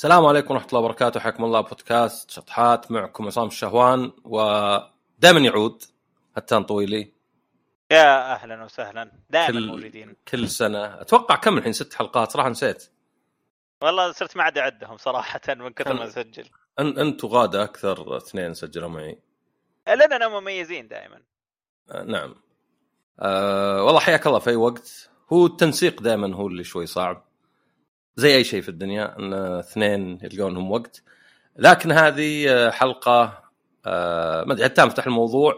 السلام عليكم ورحمة الله وبركاته. حياكم الله بودكاست شطحات. معكم عصام الشهوان ودائما يعود. هتان طويلي. يا أهلا وسهلا. دائما كل- موجودين. كل سنة. أتوقع كم الحين؟ ست حلقات. صراحة نسيت. والله صرت ما عاد أعدهم صراحة من كثر ما أسجل. أن انت وغادة أكثر اثنين سجلوا معي. لاننا مميزين دائما. آه نعم. آه والله حياك الله في أي وقت. هو التنسيق دائما هو اللي شوي صعب. زي أي شيء في الدنيا إن اثنين يلقون لهم وقت. لكن هذه آه، حلقة آه ما أدري حتى افتح الموضوع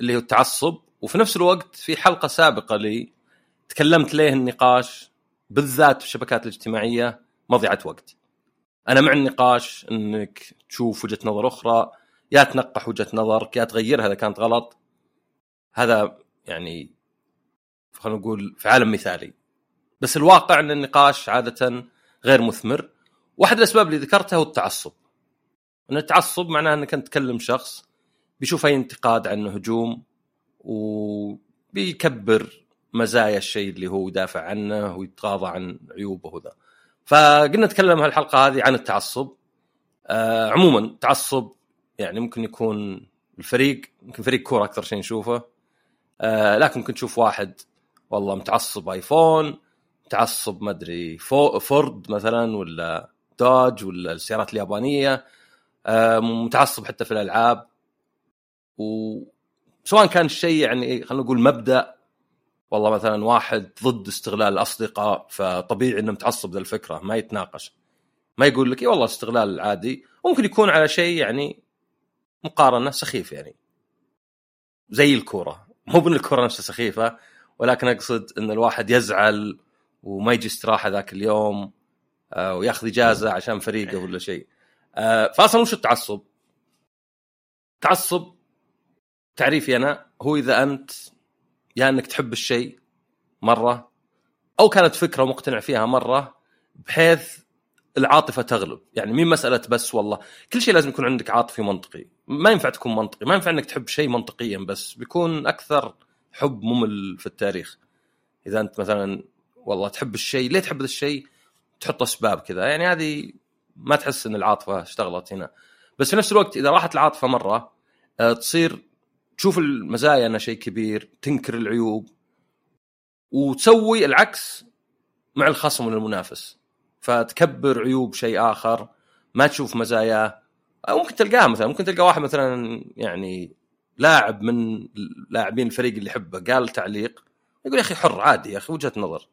اللي هو التعصب. وفي نفس الوقت في حلقة سابقة لي تكلمت ليه النقاش بالذات في الشبكات الاجتماعية مضيعه وقت. أنا مع النقاش إنك تشوف وجهة نظر أخرى يا تنقح وجهة نظرك يا تغيرها إذا كانت غلط. هذا يعني خلينا نقول في عالم مثالي. بس الواقع إن النقاش عادة غير مثمر. واحد الأسباب اللي ذكرتها هو التعصب. إن التعصب معناه إنك أنت تكلم شخص بيشوف أي انتقاد عنه هجوم وبيكبر مزايا الشيء اللي هو يدافع عنه ويتغاضى عن عيوبه وذا. فقلنا نتكلم هالحلقة هذه عن التعصب. آه عموما التعصب يعني ممكن يكون الفريق يمكن فريق كورة أكثر شيء نشوفه. آه لكن ممكن تشوف واحد والله متعصب آيفون متعصب ما أدري فو- فورد مثلا ولا دودج ولا السيارات اليابانية آه متعصب حتى في الألعاب. وسواء كان الشيء يعني خلينا نقول مبدأ والله مثلا واحد ضد استغلال الأصدقاء فطبيعي إنه متعصب ذا الفكرة ما يتناقش. ما يقول لك إي والله استغلال عادي ممكن يكون على شيء يعني مقارنة سخيف يعني. زي الكورة مو بأن الكورة نفسها سخيفة ولكن أقصد إن الواحد يزعل وما يجي استراحة ذاك اليوم آه، وياخذ إجازة عشان فريقه ولا شيء. آه، فاصلا وش التعصب؟ تعصب تعريفي أنا هو إذا أنت يا أنك تحب الشيء مرة أو كانت فكرة مقتنع فيها مرة بحيث العاطفة تغلب. يعني مين مسألة بس؟ والله كل شيء لازم يكون عندك عاطفي منطقي. ما ينفع تكون منطقي. ما ينفع أنك تحب شيء منطقيا بس. بيكون أكثر حب ممل في التاريخ. إذا أنت مثلا والله تحب الشيء ليه تحب الشيء؟ تحط اسباب كذا. يعني هذه ما تحس إن العاطفة اشتغلت هنا. بس في نفس الوقت إذا راحت العاطفة مرة آه، تصير تشوف المزايا إنها شيء كبير تنكر العيوب وتسوي العكس مع الخصم ولا المنافس فتكبر عيوب شيء آخر ما تشوف مزاياه أو ممكن تلقاها مثلا ممكن تلقى واحد مثلا يعني لاعب من لاعبين الفريق اللي يحبه قال تعليق يقول يا أخي حر عادي يا أخي وجهة نظر.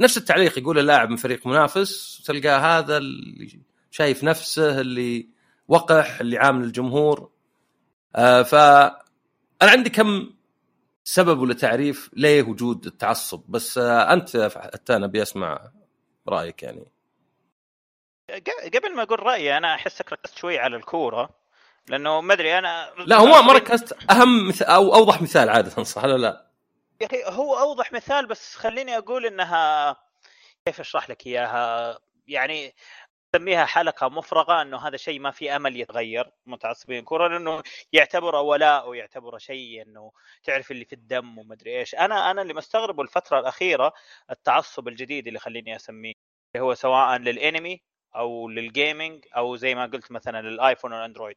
نفس التعليق يقول اللاعب من فريق منافس تلقاه هذا اللي شايف نفسه اللي وقح اللي عامل الجمهور. آه ف أنا عندي كم سبب ولا تعريف ليه وجود التعصب بس آه أنت حتى أنا أبي أسمع رأيك يعني. قبل ما أقول رأيي أنا احسك ركزت شوي على الكورة لأنه ما أدري أنا لا هو ما- ما ركزت. أهم مث... أو أوضح مثال عادة صح ولا لا؟ يا أخي هو أوضح مثال بس خليني أقول إنها كيف أشرح لك إياها؟ يعني نسميها حلقة مفرغة إنه هذا شيء ما في أمل يتغير متعصبين كورة لأنه يعتبره ولاء ويعتبره شيء إنه تعرف اللي في الدم ومدري إيش. أنا أنا اللي مستغربه الفترة الأخيرة التعصب الجديد اللي خليني أسميه اللي هو سواء للإنمي أو للجيمنج أو زي ما قلت مثلا للآيفون والأندرويد.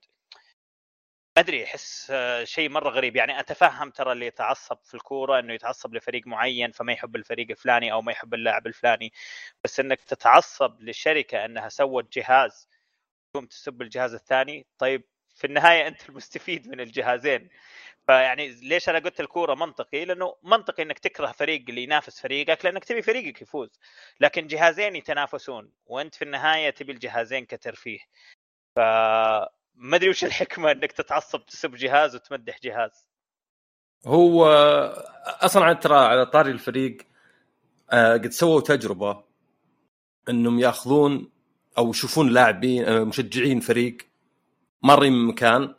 أدري أحس آه، شيء مرة غريب يعني أتفهم ترى اللي يتعصب في الكورة إنه يتعصب لفريق معين فما يحب الفريق الفلاني أو ما يحب اللاعب الفلاني بس إنك تتعصب لشركة إنها سوت جهاز تقوم تسب الجهاز الثاني طيب في النهاية أنت المستفيد من الجهازين فيعني ليش أنا قلت الكورة منطقي؟ لأنه منطقي إنك تكره فريق اللي ينافس فريقك لأنك تبي فريقك يفوز، لكن جهازين يتنافسون وأنت في النهاية تبي الجهازين كترفيه. ف ما أدري وش الحكمة إنك تتعصب تسب جهاز وتمدح جهاز. هو أصلا ترى على طاري الفريق آه، قد سووا تجربة إنهم يأخذون أو يشوفون لاعبين آه، مشجعين فريق مارين من مكان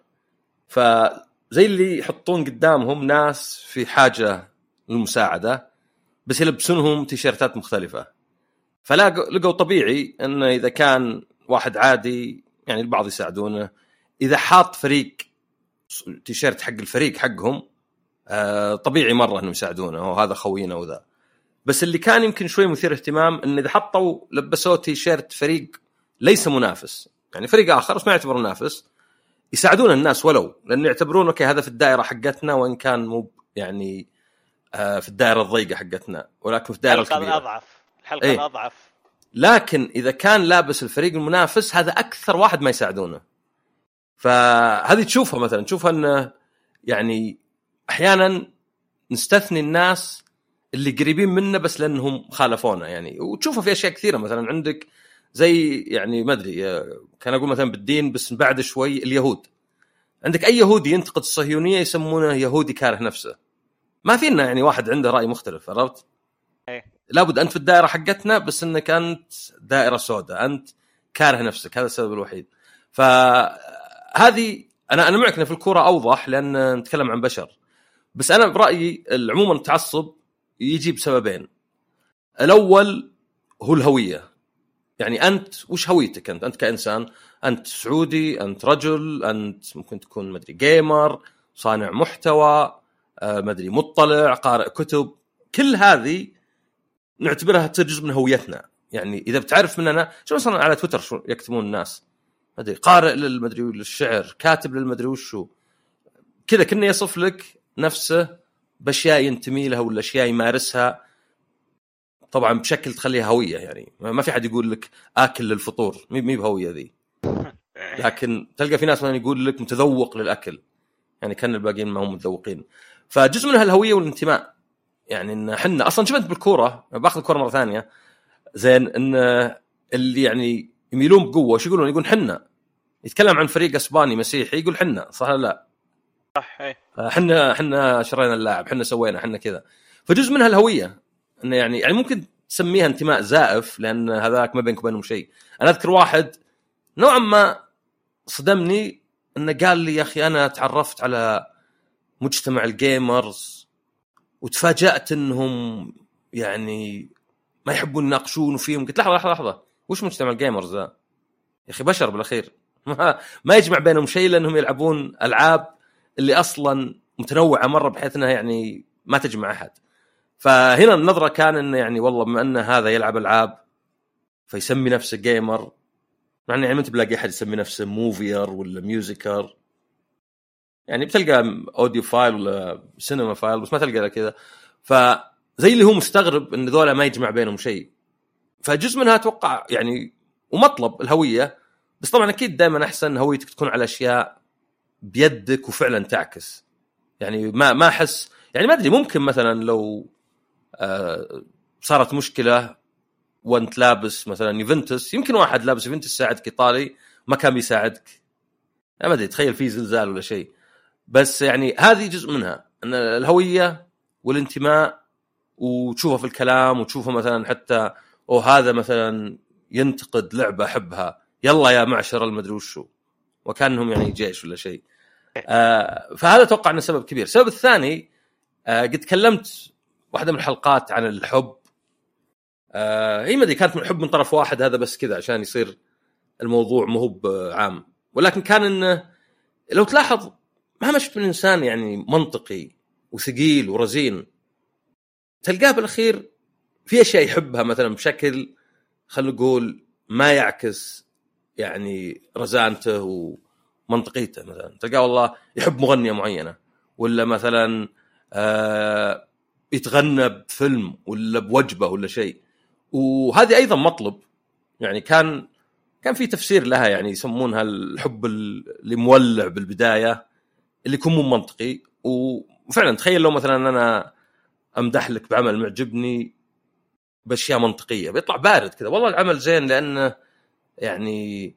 فزي اللي يحطون قدامهم ناس في حاجة للمساعدة بس يلبسونهم تيشيرتات مختلفة فلقوا لقوا طبيعي انه إذا كان واحد عادي يعني البعض يساعدونه إذا حاط فريق تيشيرت حق الفريق حقهم آه، طبيعي مرة إنهم يساعدونه وهذا خوينا وذا. بس اللي كان يمكن شوي مثير اهتمام إن إذا حطوا لبسوه تيشيرت فريق ليس منافس. يعني فريق آخر بس ما يعتبر منافس. يساعدون الناس ولو لأن يعتبرون أوكي هذا في الدائرة حقتنا وإن كان مو يعني آه، في الدائرة الضيقة حقتنا ولكن في الدائرة الحلقة الكبيرة. الأضعف. الحلقة إيه. الأضعف. لكن إذا كان لابس الفريق المنافس هذا أكثر واحد ما يساعدونه. فهذه تشوفها مثلا تشوفها انه يعني أحيانا نستثني الناس اللي قريبين منا بس لأنهم خالفونا يعني وتشوفها في أشياء كثيرة مثلا عندك زي يعني ما أدري كان أقول مثلا بالدين بس بعد شوي اليهود عندك أي يهودي ينتقد الصهيونية يسمونه يهودي كاره نفسه ما فينا يعني واحد عنده رأي مختلف عرفت؟ إيه. لابد أنت في الدائرة حقتنا بس إنك أنت دائرة سوداء أنت كاره نفسك هذا السبب الوحيد فهذه أنا أنا معك في الكورة أوضح لأن نتكلم عن بشر. بس أنا برأيي عموما التعصب يجي بسببين. الأول هو الهوية. يعني أنت وش هويتك أنت؟ أنت كإنسان أنت سعودي أنت رجل أنت ممكن تكون مدري جيمر صانع محتوى آه، مدري مطلع قارئ كتب. كل هذه نعتبرها تصير جزء من هويتنا. يعني إذا بتعرف مننا شو مثلا على تويتر شو يكتبون الناس؟ مدري قارئ للمدري للشعر كاتب للمدري وشو. كذا كنا يصف لك نفسه بأشياء ينتمي لها ولا أشياء يمارسها. طبعا بشكل تخليها هوية يعني. ما في حد يقول لك آكل للفطور. مي بهوية ذي. لكن تلقى في ناس مثلا يقول لك متذوق للأكل. يعني كأن الباقيين ما هم متذوقين. فجزء منها الهويه والانتماء. يعني إن إحنا أصلا شفت بالكورة؟ باخذ الكورة مرة ثانية. زين إن اللي يعني يميلون بقوة. وش يقولون؟ يقولون حنا. يتكلم عن فريق إسباني مسيحي يقول حنا. صح ولا لا؟ صح إيه. إحنا إحنا شرينا اللاعب إحنا سوينا إحنا كذا. فجزء منها الهوية. إنه يعني يعني ممكن تسميها انتماء زائف لأن هذاك ما بينك وبينهم شيء. أنا أذكر واحد نوعا ما صدمني إنه قال لي يا أخي أنا تعرفت على مجتمع ال gamers وتفاجأت إنهم يعني ما يحبون يناقشون فيهم قلت لحظة لحظة لحظة. وش مجتمع ال gamers ذا؟ يا أخي بشر بالأخير. ما, ما يجمع بينهم شيء لانهم يلعبون ألعاب اللي أصلا متنوعة مرة بحيث إنها يعني ما تجمع أحد. فهنا النظرة كان إنه يعني والله بما إن هذا يلعب ألعاب فيسمي نفسه gamer مع يعني ما أنت بلاقي أحد يسمي نفسه movier ولا musicer يعني بتلقى audiophile ولا cinephile بس ما تلقى كذا. فزي اللي هو مستغرب إن ذولا ما يجمع بينهم شيء. فجزء منها أتوقع يعني ومطلب الهوية بس طبعا أكيد دائما أحسن هويتك تكون على أشياء بيدك وفعلا تعكس. يعني ما ما احس يعني ما أدري ممكن مثلا لو آه صارت مشكلة وانت لابس مثلا يوفنتوس يمكن واحد لابس يوفنتوس يساعدك إيطالي ما كان بيساعدك. ما أدري تخيل في زلزال ولا شيء. بس يعني هذه جزء منها إن الهوية والانتماء وتشوفها في الكلام وتشوفها مثلا حتى أو هذا مثلا ينتقد لعبة أحبها يلا يا معشر المدري وشو وكأنهم يعني جيش ولا شيء. آه فهذا أتوقع إنه سبب كبير. السبب الثاني آه قد تكلمت واحدة من الحلقات عن الحب. آه هي ما أدري كانت من حب من طرف واحد هذا بس كذا عشان يصير الموضوع مو هو عام. ولكن كان إنه لو تلاحظ ما شفت من إنسان يعني منطقي وثقيل ورزين تلقاه بالأخير في أشياء يحبها مثلا بشكل خلينا نقول ما يعكس يعني رزانته ومنطقيته مثلا. تلقاه والله يحب مغنية معينة ولا مثلا آه يتغنى بفيلم ولا بوجبة ولا شيء. وهذه أيضا مطلب يعني كان كان في تفسير لها يعني يسمونها الحب اللي مولع بالبداية اللي يكون مو منطقي. وفعلا تخيل لو مثلا أنا أمدح لك بعمل معجبني بأشياء منطقية. بيطلع بارد كذا. والله العمل زين لأنه يعني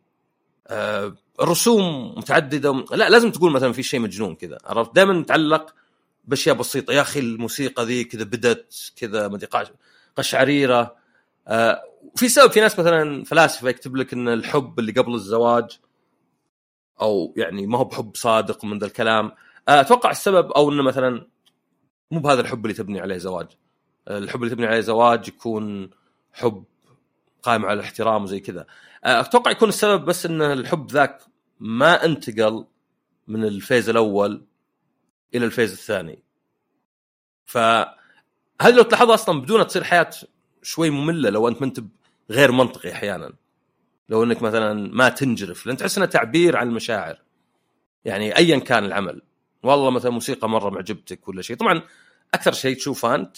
آه الرسوم متعددة. لا لازم تقول مثلا في شيء مجنون كذا عرفت؟ دائما نتعلق بأشياء بسيطة. يا أخي الموسيقى ذي كذا بدت كذا ما أدري قشعريرة. آه في سبب في ناس مثلا فلاسفة يكتب لك إن الحب اللي قبل الزواج أو يعني ما هو بحب صادق من ذا الكلام. آه، أتوقع السبب أو إنه مثلا مو بهذا الحب اللي تبني عليه زواج. الحب اللي تبني عليه زواج يكون حب قائم على الاحترام وزي كذا. آه، أتوقع يكون السبب بس إن الحب ذاك ما انتقل من ال phase الأول إلى ال phase الثاني. فهذه لو تلاحظها أصلا بدون تصير حياة شوي مملة لو أنت منت غير منطقي أحيانا. لو إنك مثلا ما تنجرف لأن تحس إنه تعبير عن المشاعر. يعني ايا كان العمل. والله مثلا موسيقى مرة معجبتك ولا شيء. طبعا أكثر شيء تشوفه أنت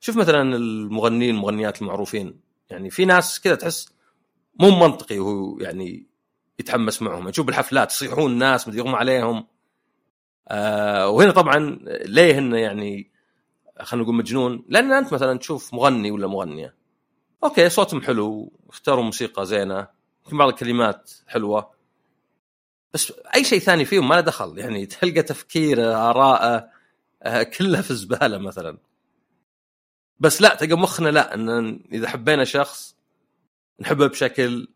شوف مثلا المغنيين المغنيات المعروفين يعني في ناس كذا تحس مو منطقي وهو يعني يتحمس معهم. تشوف بالحفلات يصيحون الناس مدري يغمى عليهم. آه وهنا طبعا ليه انه يعني خلينا نقول مجنون؟ لأن أنت مثلا تشوف مغني ولا مغنية. أوكي صوتهم حلو اختاروا موسيقى زينة يمكن بعض الكلمات حلوة. بس أي شيء ثاني فيهم ما له دخل. يعني تلقى تفكيره آراءه آه كلها في الزباله مثلا. بس لا تلقى مخنا لا إن إذا حبينا شخص نحبه بشكل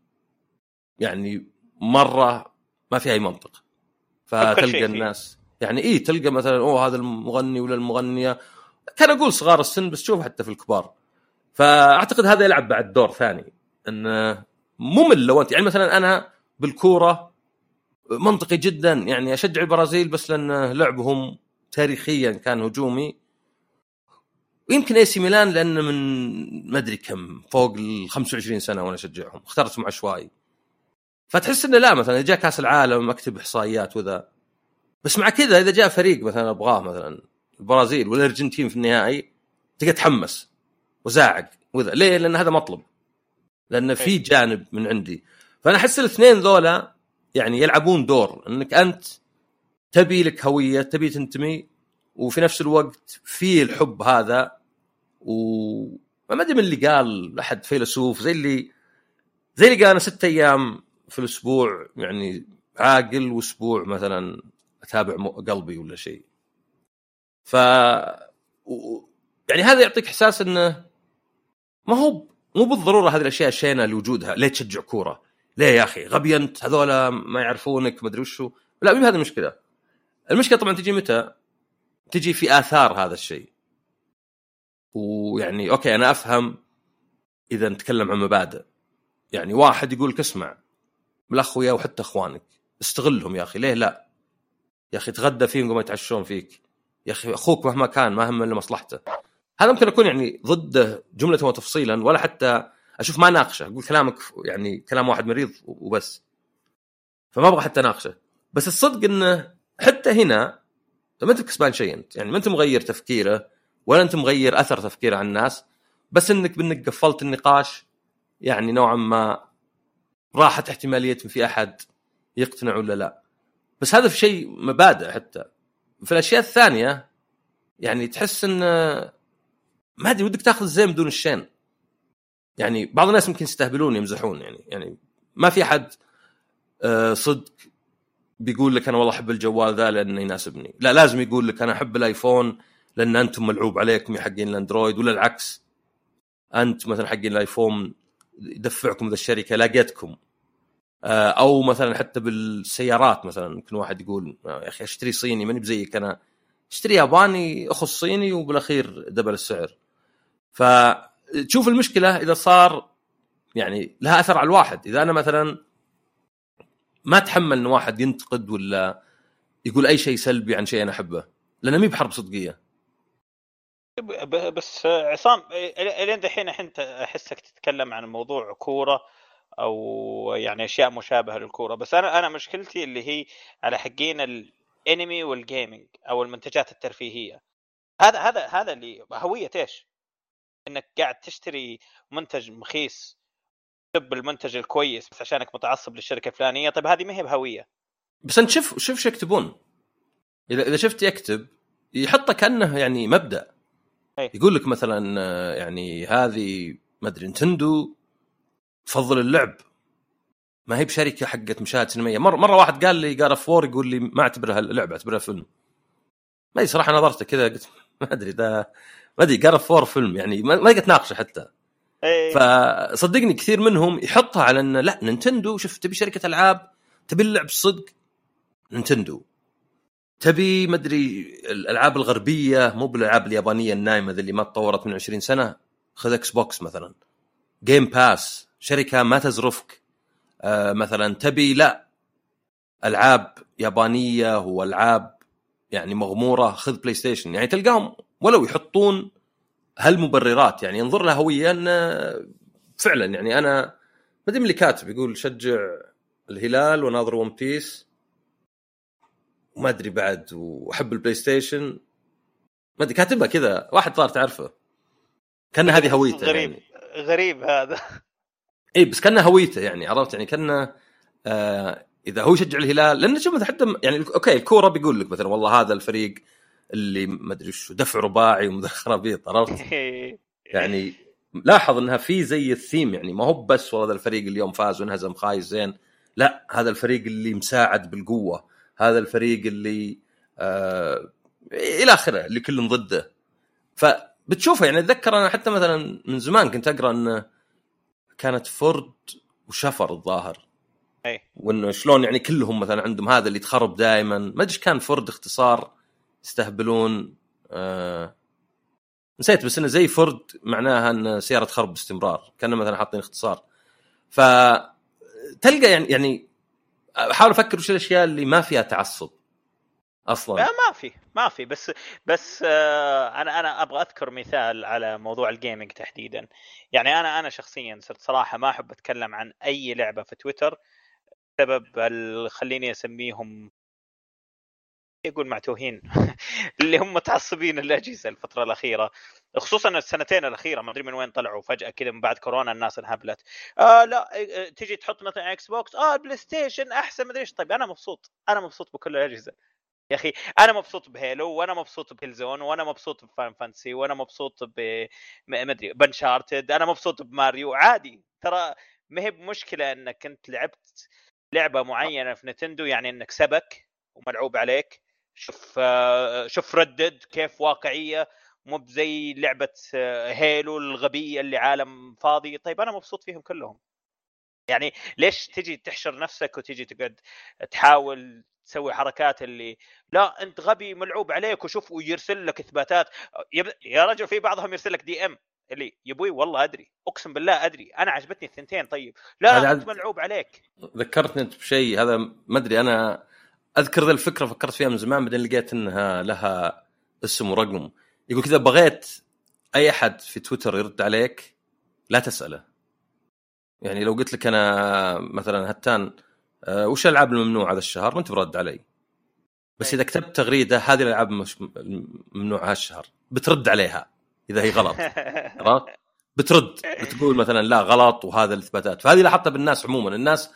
يعني مرة ما في أي منطق. فتلقى الناس يعني إيه تلقى مثلا أوه هذا المغني ولا المغنية. كان أقول صغار السن بس شوف حتى في الكبار. فأعتقد هذا يلعب بعد دور ثاني. انه ممل لو أنت يعني مثلا أنا بالكورة منطقي جدا يعني أشجع البرازيل بس لأن لعبهم تاريخيا كان هجومي. ويمكن اي سي ميلان لأن من ما أدري كم فوق ال 25 سنة وأنا أشجعهم. اخترتهم عشوائي فتحس إنه لا مثلا إذا جاء كأس العالم أكتب إحصائيات وذا. بس مع كذا إذا جاء فريق مثلا أبغاه مثلا البرازيل والارجنتين في النهائي تلقى تحمس وزاعق وذا. ليه؟ لأن هذا مطلب. لأن في جانب من عندي. فأنا أحس الاثنين ذولا يعني يلعبون دور. إنك أنت تبي لك هوية تبي تنتمي وفي نفس الوقت في الحب هذا و ما أدري من اللي قال أحد فيلسوف زي اللي زي اللي قال أنا ست أيام في الأسبوع يعني عاقل وأسبوع مثلا أتابع قلبي ولا شيء. ف يعني هذا يعطيك إحساس إنه ما هو مو بالضرورة هذه الأشياء شينه لوجودها. ليه تشجع كورة؟ ليه يا أخي؟ غبي انت هذولا ما يعرفونك ما أدري وشو. لا مو هذه المشكلة. المشكلة طبعا تجي متى؟ تجي في آثار هذا الشيء. ويعني أوكي أنا أفهم إذا نتكلم عن مبادئ. يعني واحد يقول لك اسمع بالاخويا وحتى إخوانك استغلهم يا أخي. ليه لا؟ يا أخي تغدى فيهم قبل يتعشون فيك. يا أخي أخوك مهما كان ما هم إلا مصلحته. هذا ممكن اكون يعني ضده جملة وتفصيلا ولا حتى أشوف ما ناقشه. أقول كلامك يعني كلام واحد مريض وبس. فما أبغى حتى أناقشه. بس الصدق إنه حتى هنا ما انت كسبان شيء أنت. يعني ما أنت مغير تفكيره. ولا أنت مغير أثر تفكيره عن الناس بس إنك بإنك قفلت النقاش يعني نوعا ما راحت احتمالية في أحد يقتنع ولا لا. بس هذا في شيء مبادئ حتى. في الأشياء الثانية يعني تحس إن ما أدري ودك تأخذ الزين بدون الشين. يعني بعض الناس يمكن يستهبلون يمزحون يعني يعني ما في أحد آه، صدق بيقول لك أنا والله أحب الجوال ذا لأنه يناسبني. لا لازم يقول لك أنا أحب الآيفون لأن أنتم ملعوب عليكم يا حقين الأندرويد ولا العكس. انت مثلا حقين الآيفون يدفعكم ذا الشركة لقيتكم آه، أو مثلا حتى بالسيارات مثلا ممكن واحد يقول يا أخي اشتري صيني ماني بزيك أنا. اشتري ياباني اخذ صيني وبالأخير دبل السعر. فتشوف المشكلة إذا صار يعني لها أثر على الواحد. إذا أنا مثلا ما أتحمل إن واحد ينتقد ولا يقول أي شيء سلبي عن شيء أنا أحبه لأنه مي بحرب صدقية. بس عصام الين دحين أنت أحسك تتكلم عن موضوع كورة أو يعني أشياء مشابهة للكورة بس أنا أنا مشكلتي اللي هي على حقين الانمي والجيمنج أو المنتجات الترفيهية. هذا هذا هذا اللي هوية إيش؟ إنك قاعد تشتري منتج مخيس تب المنتج الكويس بس عشانك متعصب للشركة الفلانية طيب هذه ما هي بهوية. بس أنت شوف شوف شو يكتبون. إذا إذا شفت يكتب يحطه كانه يعني مبدأ. أي. يقول لك مثلا يعني هذه ما أدري نينتندو تفضل اللعب. ما هي بشركة حقت مشاهد سينمائية. مرة مرة واحد قال لي قال فور يقول لي ما أعتبرها لعبة أعتبرها فيلم. ما صراحة نظرت كذا قلت ما أدري ده ما أدري قال فور فيلم. يعني ما قد ناقشة حتى. أيه. فصدقني كثير منهم يحطها على ان لا نينتندو شوف تبي شركة ألعاب تبي اللعب صدق نينتندو تبي مدري الألعاب الغربية مو بالألعاب اليابانية النايمة اللي ما تطورت من 20 سنة؟ خذ Xbox مثلا. Game Pass شركة ما تزرفك. آه مثلا تبي لا ألعاب يابانية والعاب يعني مغمورة خذ PlayStation يعني تلقاهم ولو يحطون هالمبررات يعني ينظر لها هويه ان فعلا يعني أنا من اللي كاتب يقول شجع الهلال وناظر One Piece وما أدري بعد وأحب ال PlayStation ما أدري كاتبها كذا واحد صار تعرفه. كان هذه هويته غريب. يعني. غريب هذا. اي بس كأنها هويته يعني عرفت يعني؟ كأنه آه إذا هو يشجع الهلال لأن شوف حتى يعني أوكي الكورة بيقول لك مثلا والله هذا الفريق اللي ما أدري شو دفع رباعي ومخربيط عرفت؟ يعني لاحظ إنها في زي الثيم يعني ما هو بس والله هذا الفريق اليوم فاز وانهزم خايس زين. لا هذا الفريق اللي مساعد بالقوة. هذا الفريق اللي آه إلى آخره اللي كلهم ضده. فبتشوفه يعني أتذكر أنا حتى مثلا من زمان كنت أقرأ انه كانت فورد وشفر الظاهر. اي وإنه شلون يعني كلهم مثلا عندهم هذا اللي تخرب دائما ما أدري كان فورد اختصار يستهبلون آه نسيت بس إنه زي فورد معناها إن سيارة تخرب باستمرار. كانوا مثلا حاطين اختصار. ف تلقى يعني يعني أحاول أفكر وش الأشياء اللي ما فيها تعصب أصلا. لا ما في ما في. بس بس آه أنا أنا أبغى أذكر مثال على موضوع الجيمنج تحديدا. يعني أنا أنا شخصيا صرت صراحة ما أحب أتكلم عن أي لعبة في تويتر. بسبب خليني أسميهم يقول معتوهين اللي هم متعصبين الأجهزة الفترة الأخيرة. خصوصا السنتين الأخيرة ما أدري من وين طلعوا فجأة كذا من بعد كورونا الناس انهبلت. آه لا آه، تجي تحط مثلا Xbox آه ال PlayStation أحسن ما أدري إيش. طيب أنا مبسوط. أنا مبسوط بكل الأجهزة. يا أخي أنا مبسوط ب Halo وأنا مبسوط ب Killzone وأنا مبسوط ب Final Fantasy وأنا مبسوط ب ما أدري ب Uncharted. أنا مبسوط بماريو. عادي. ترى ما هي بمشكلة إنك أنت لعبت لعبة معينة في نتندو يعني إنك سبك وملعوب عليك. شوف آه، شوف ردد كيف واقعية. مو بزي لعبة آه، Halo الغبية اللي عالم فاضي. طيب أنا مبسوط فيهم كلهم. يعني ليش تجي تحشر نفسك وتجي تقعد تحاول تسوي حركات اللي لا أنت غبي ملعوب عليك وشوف ويرسل لك إثباتات. يب- يا رجل في بعضهم يرسل لك DM اللي يا أبوي والله أدري أقسم بالله أدري أنا عجبتني الثنتين. طيب لا عاد- أنت ملعوب عليك. ذكرتني أنت بشيء هذا ما أدري أنا أذكر ذا الفكرة فكرت فيها من زمان بعدين لقيت إنها لها اسم ورقم. يقول كذا بغيت أي أحد في تويتر يرد عليك لا تسأله. يعني لو قلت لك أنا مثلا هتان آه، وش الالعاب الممنوعه هذا الشهر؟ ما أنت برد علي. بس إذا كتبت تغريدة هذه الألعاب مش ممنوعه هالشهر بترد عليها إذا هي غلط. عرفت؟ بترد. بتقول مثلا لا غلط وهذا الإثباتات. فهذه لاحظتها بالناس عموما. الناس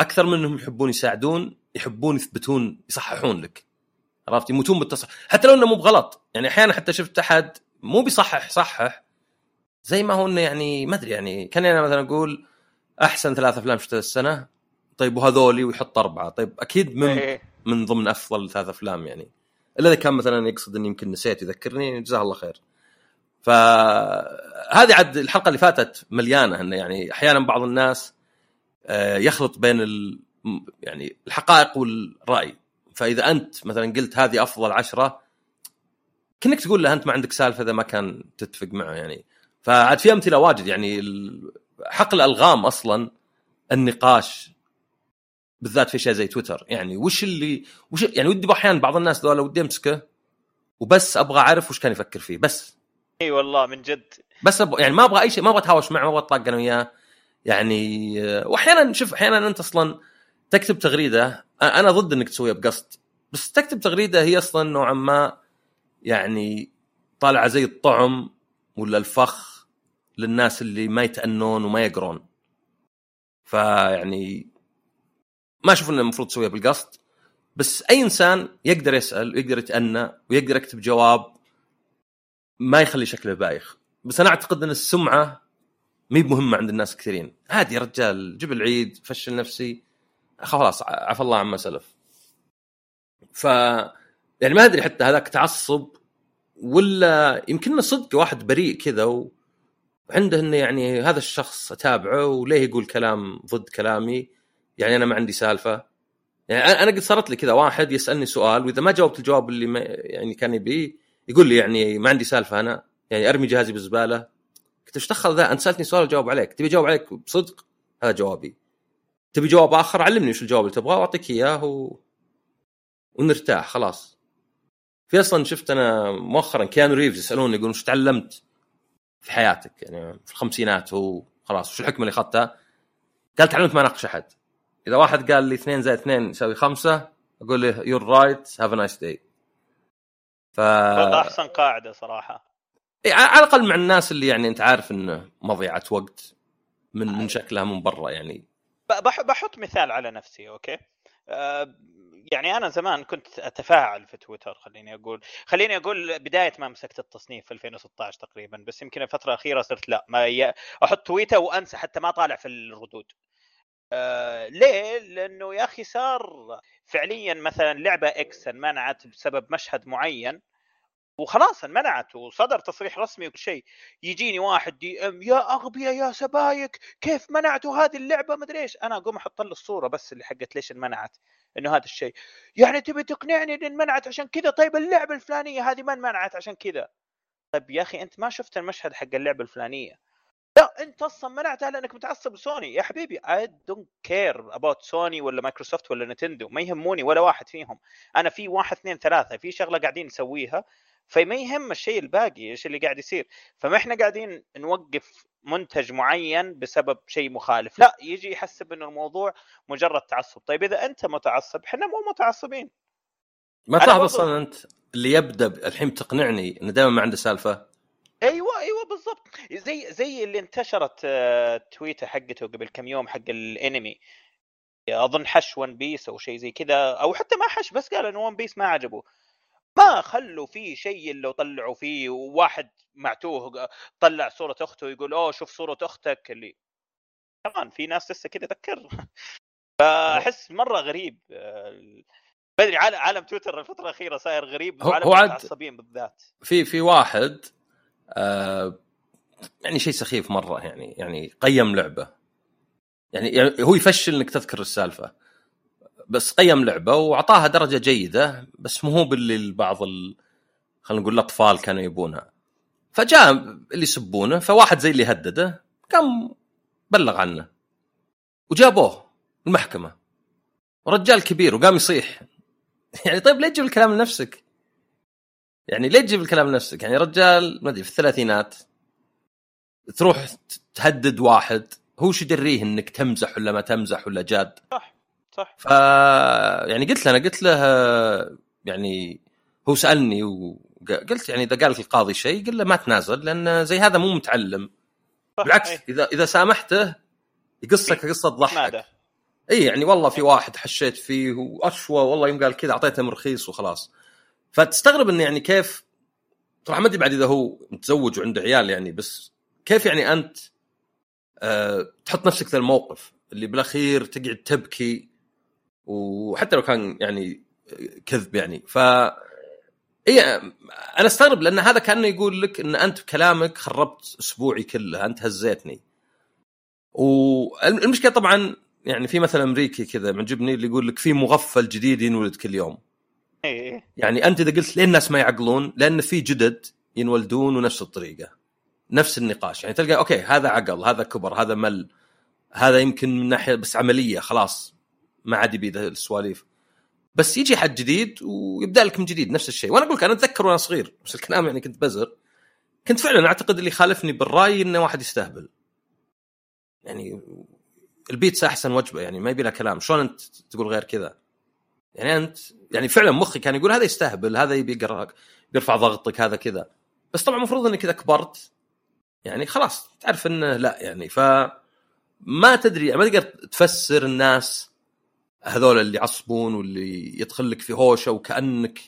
أكثر منهم يحبون يساعدون يحبون يثبتون يصححون لك. عرفت يموتون بالتصحيح حتى لو إنه مو بغلط. يعني أحيانا حتى شفت أحد مو بيصحح صحح. زي ما هو إنه يعني ما أدري يعني كان أنا مثلا أقول أحسن ثلاث أفلام شفتها السنة. طيب وهذولي ويحط أربعة. طيب أكيد من إيه. من ضمن أفضل ثلاث أفلام يعني. إلا إذا كان مثلا يقصد إني يمكن نسيت يذكرني جزاه الله خير. فهذه عاد الحلقة اللي فاتت مليانة إنه يعني أحيانا بعض الناس آه، يخلط بين ال... يعني الحقائق والرأي. فإذا أنت مثلا قلت هذه أفضل عشرة كأنك تقول له أنت ما عندك سالفة إذا ما كان تتفق معه يعني. فعاد في أمثلة واجد يعني ال- حق الألغام أصلا النقاش بالذات في شيء زي تويتر. يعني وش اللي وش يعني ودي أحيانا بعض الناس ذولا ودي أمسكه وبس أبغى أعرف وش كان يفكر فيه بس. إي والله من جد. بس أبغى يعني ما أبغى أي شيء ما أبغى أتهاوش معه ما أبغى اتطاق أنا وياه. يعني واحيانا شوف أحيانا أنت أصلا تكتب تغريدة أنا ضد إنك تسويها بقصد بس تكتب تغريدة هي أصلا نوعا ما يعني طالعة زي الطعم ولا الفخ للناس اللي ما يتأنون وما يقرون. فيعني ما أشوف إنه المفروض تسويها بالقصد بس أي إنسان يقدر يسأل ويقدر يتأنى ويقدر يكتب جواب ما يخلي شكله بايخ. بس أنا أعتقد إن السمعة مي بمهمه عند الناس كثيرين. عادي يا رجال جيب العيد فشل نفسي. خلاص عفى الله عما سلف. ف يعني ما أدري حتى هذاك تعصب ولا يمكن صدق واحد بريء كذا و... وعنده إنه يعني هذا الشخص أتابعه وليه يقول كلام ضد كلامي؟ يعني أنا ما عندي سالفة. يعني أنا قد صارت لي كذا واحد يسألني سؤال وإذا ما جاوبت الجواب اللي ما يعني كان يبيه يقول لي يعني ما عندي سالفة أنا يعني أرمي جهازي بالزباله قلت إيش دخل ذا؟ أنت سألتني سؤال اجاوب عليك. تبي أجاوب عليك بصدق؟ هذا جوابي. تبي جواب آخر؟ علمني وش الجواب اللي تبغاه وأعطيك إياه و... ونرتاح خلاص. في أصلا شفت أنا مؤخرا كيانو ريفز يسألوني يقولون وش تعلمت في حياتك؟ يعني في الخمسينات هو خلاص وش الحكمة اللي أخذتها؟ قال تعلمت ما اناقش أحد. إذا واحد قال لي 2 زائد 2 يساوي 5 أقول له you're right have a nice day ف أحسن قاعدة صراحة. إيه، على الأقل مع الناس اللي يعني أنت عارف إنه مضيعة وقت من من شكلها من برا يعني. بحط مثال على نفسي أوكي آه، يعني أنا زمان كنت أتفاعل في تويتر خليني أقول خليني أقول بداية ما مسكت التصنيف في 2016 تقريبا بس يمكن الفترة الأخيرة صرت لا ما. أحط تويته وأنسى حتى ما طالع في الردود آه ليه؟ لأنه يا أخي صار فعليا مثلا لعبة إكس انمنعت بسبب مشهد معين وخلاص انمنعت وصدر تصريح رسمي وكل شيء. يجيني واحد DM يا أغبياء يا سبايك كيف منعتوا هذه اللعبة؟ مدري إيش. أنا أقوم أحط له الصورة بس اللي حقت ليش انمنعت إنه هذا الشيء. يعني تبي تقنعني إن انمنعت عشان كذا؟ طيب اللعبة الفلانية هذه ما انمنعت عشان كذا. طيب يا أخي أنت ما شفت المشهد حق اللعبة الفلانية. لا أنت أصلا منعتها لأنك متعصب سوني يا حبيبي I don't care about سوني ولا مايكروسوفت ولا نتندو ما يهموني ولا واحد فيهم. أنا في واحد اثنين ثلاثة في شغلة قاعدين نسويها. فما يهم الشيء الباقي إيش اللي قاعد يصير؟ فما إحنا قاعدين نوقف منتج معين بسبب شيء مخالف. لا يجي يحسب إنه الموضوع مجرد تعصب. طيب إذا أنت متعصب إحنا مو متعصبين. ما تلاحظ أصلا أنت اللي يبدأ الحين تقنعني إنه دائما ما عنده سالفة؟ أيوه أيوه بالضبط. زي زي اللي انتشرت آه، تويته حقته قبل كم يوم حق الانمي. أظن حش One Piece أو شيء زي كذا أو حتى ما حش بس قال إنه One Piece ما عجبه. ما خلوا فيه شيء الا طلعوا فيه وواحد معتوه طلع صورة أخته يقول أوه شوف صورة أختك. اللي كمان في ناس لسه كذا ذكر فأحس مرة غريب. بدري عالم عالم تويتر الفترة الأخيرة صاير غريب هو- المتعصبين بالذات. في في واحد آه يعني شيء سخيف مرة يعني يعني قيم لعبة. يعني, يعني هو يفشل إنك تذكر السالفة. بس قيم لعبة وأعطاها درجة جيدة بس مو هو باللي البعض ال... خلينا نقول الأطفال كانوا يبونها فجاء اللي يسبونه فواحد زي اللي هدده قام بلغ عنه. وجابوه المحكمة. رجال كبير وقام يصيح. يعني طيب ليه تجيب الكلام لنفسك؟ يعني ليه تجيب الكلام لنفسك؟ يعني رجال ما أدري في الثلاثينات. تروح تهدد واحد هو شو يدريه إنك تمزح ولا ما تمزح ولا جاد؟ صح ف يعني قلت له أنا قلت له يعني هو سألني وقلت يعني إذا قال لك القاضي شيء قل له ما تنازل لأن زي هذا مو متعلم. صح بالعكس إيه. إذا إذا سامحته يقصك قصه تضحك ماذا؟ إي يعني والله في واحد حشيت فيه وأشوى والله يوم قال كذا أعطيته من رخيص وخلاص. فتستغرب إنه يعني كيف طبعا ما أدري بعد إذا هو متزوج وعنده عيال يعني بس كيف يعني أنت أه تحط نفسك في الموقف اللي بالأخير تقعد تبكي وحتى لو كان يعني كذب يعني. ف اي أنا أستغرب لأن هذا كأنه يقول لك إن أنت بكلامك خربت أسبوعي كله أنت هزيتني. والمشكلة طبعا يعني في مثل أمريكي كذا معجبني اللي يقول لك في مغفل جديد ينولد كل يوم. إيه. يعني أنت إذا قلت ليه الناس ما يعقلون؟ لأن في جدد ينولدون ونفس الطريقة نفس النقاش. يعني تلقى أوكي هذا عقل هذا كبر هذا مل هذا يمكن من ناحية بس عملية خلاص. ما عاد يبي السواليف. بس يجي حد جديد ويبدأ لك من جديد نفس الشيء. وأنا أقول لك أنا أتذكر وأنا صغير بس الكلام يعني كنت بزر كنت فعلا أعتقد اللي خالفني بالرأي إنه واحد يستهبل. يعني البيتزا أحسن وجبة يعني ما يبي لها كلام. شلون أنت تقول غير كذا؟ يعني أنت يعني فعلا مخي كان يقول هذا يستهبل هذا يبي بيرفع ضغطك هذا كذا. بس طبعا المفروض إنك إذا كبرت يعني خلاص تعرف إنه لا يعني ف ما تدري ما تقدر تفسر الناس هذول اللي يعصبون واللي يدخل لك في هوشة وكأنك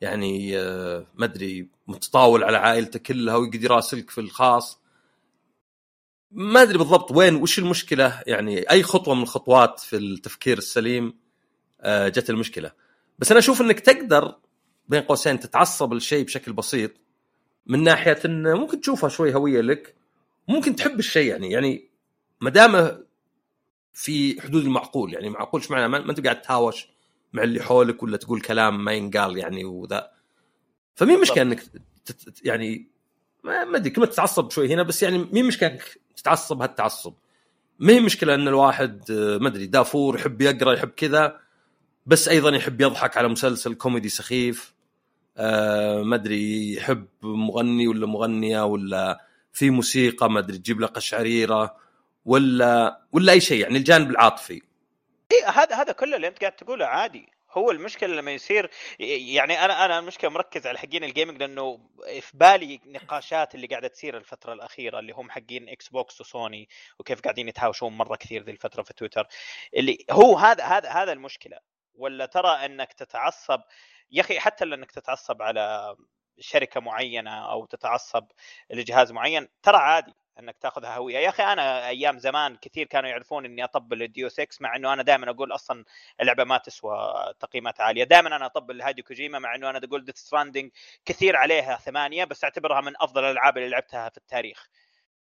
يعني آه، ما أدري متطاول على عائلته كلها ويقعد يراسلك في الخاص. ما أدري بالضبط وين وش المشكلة؟ يعني أي خطوة من الخطوات في التفكير السليم آه، جت المشكلة. بس أنا أشوف إنك تقدر بين قوسين تتعصب للشيء بشكل بسيط من ناحية انه ممكن تشوفها شوي هوية لك ممكن تحب الشيء يعني. يعني ما دامه في حدود المعقول يعني معقول إيش معنى؟ ما انت قاعد تهاوش مع اللي حولك ولا تقول كلام ما ينقال يعني وذا. فمين مشكلة إنك تت يعني ما ما أدري كلمة تتعصب شوي هنا بس يعني مين مشكلة إنك تتعصب هالتعصب؟ ما هي مشكلة إن الواحد آه، ما أدري دافور يحب يقرأ يحب كذا بس أيضا يحب يضحك على مسلسل كوميدي سخيف آه ما أدري يحب مغني ولا مغنية ولا في موسيقى ما أدري تجيب له قشعريرة. ولا ولا أي شيء يعني الجانب العاطفي. إيه هذا هذا كله اللي أنت قاعد تقوله عادي. هو المشكلة لما يصير يعني أنا أنا المشكلة مركز على حقين ال gaming لأنه في بالي نقاشات اللي قاعدة تصير الفترة الأخيرة اللي هم حقين Xbox وسوني وكيف قاعدين يتهاوشون مرة كثير ذي الفترة في تويتر. اللي هو هذا هذا هذا المشكلة. ولا ترى إنك تتعصب؟ يا أخي حتى إنك تتعصب على شركة معينة أو تتعصب لجهاز معين ترى عادي. إنك تاخذها هوية. يا أخي أنا أيام زمان كثير كانوا يعرفون إني أطبل ل DMC 6 مع إنه أنا دائما أقول أصلا اللعبة ما تسوى تقييمات عالية. دائما أنا أطبل لهيديو كوجيما مع إنه أنا أقول Death Stranding كثير عليها ثمانية بس أعتبرها من أفضل الألعاب اللي لعبتها في التاريخ.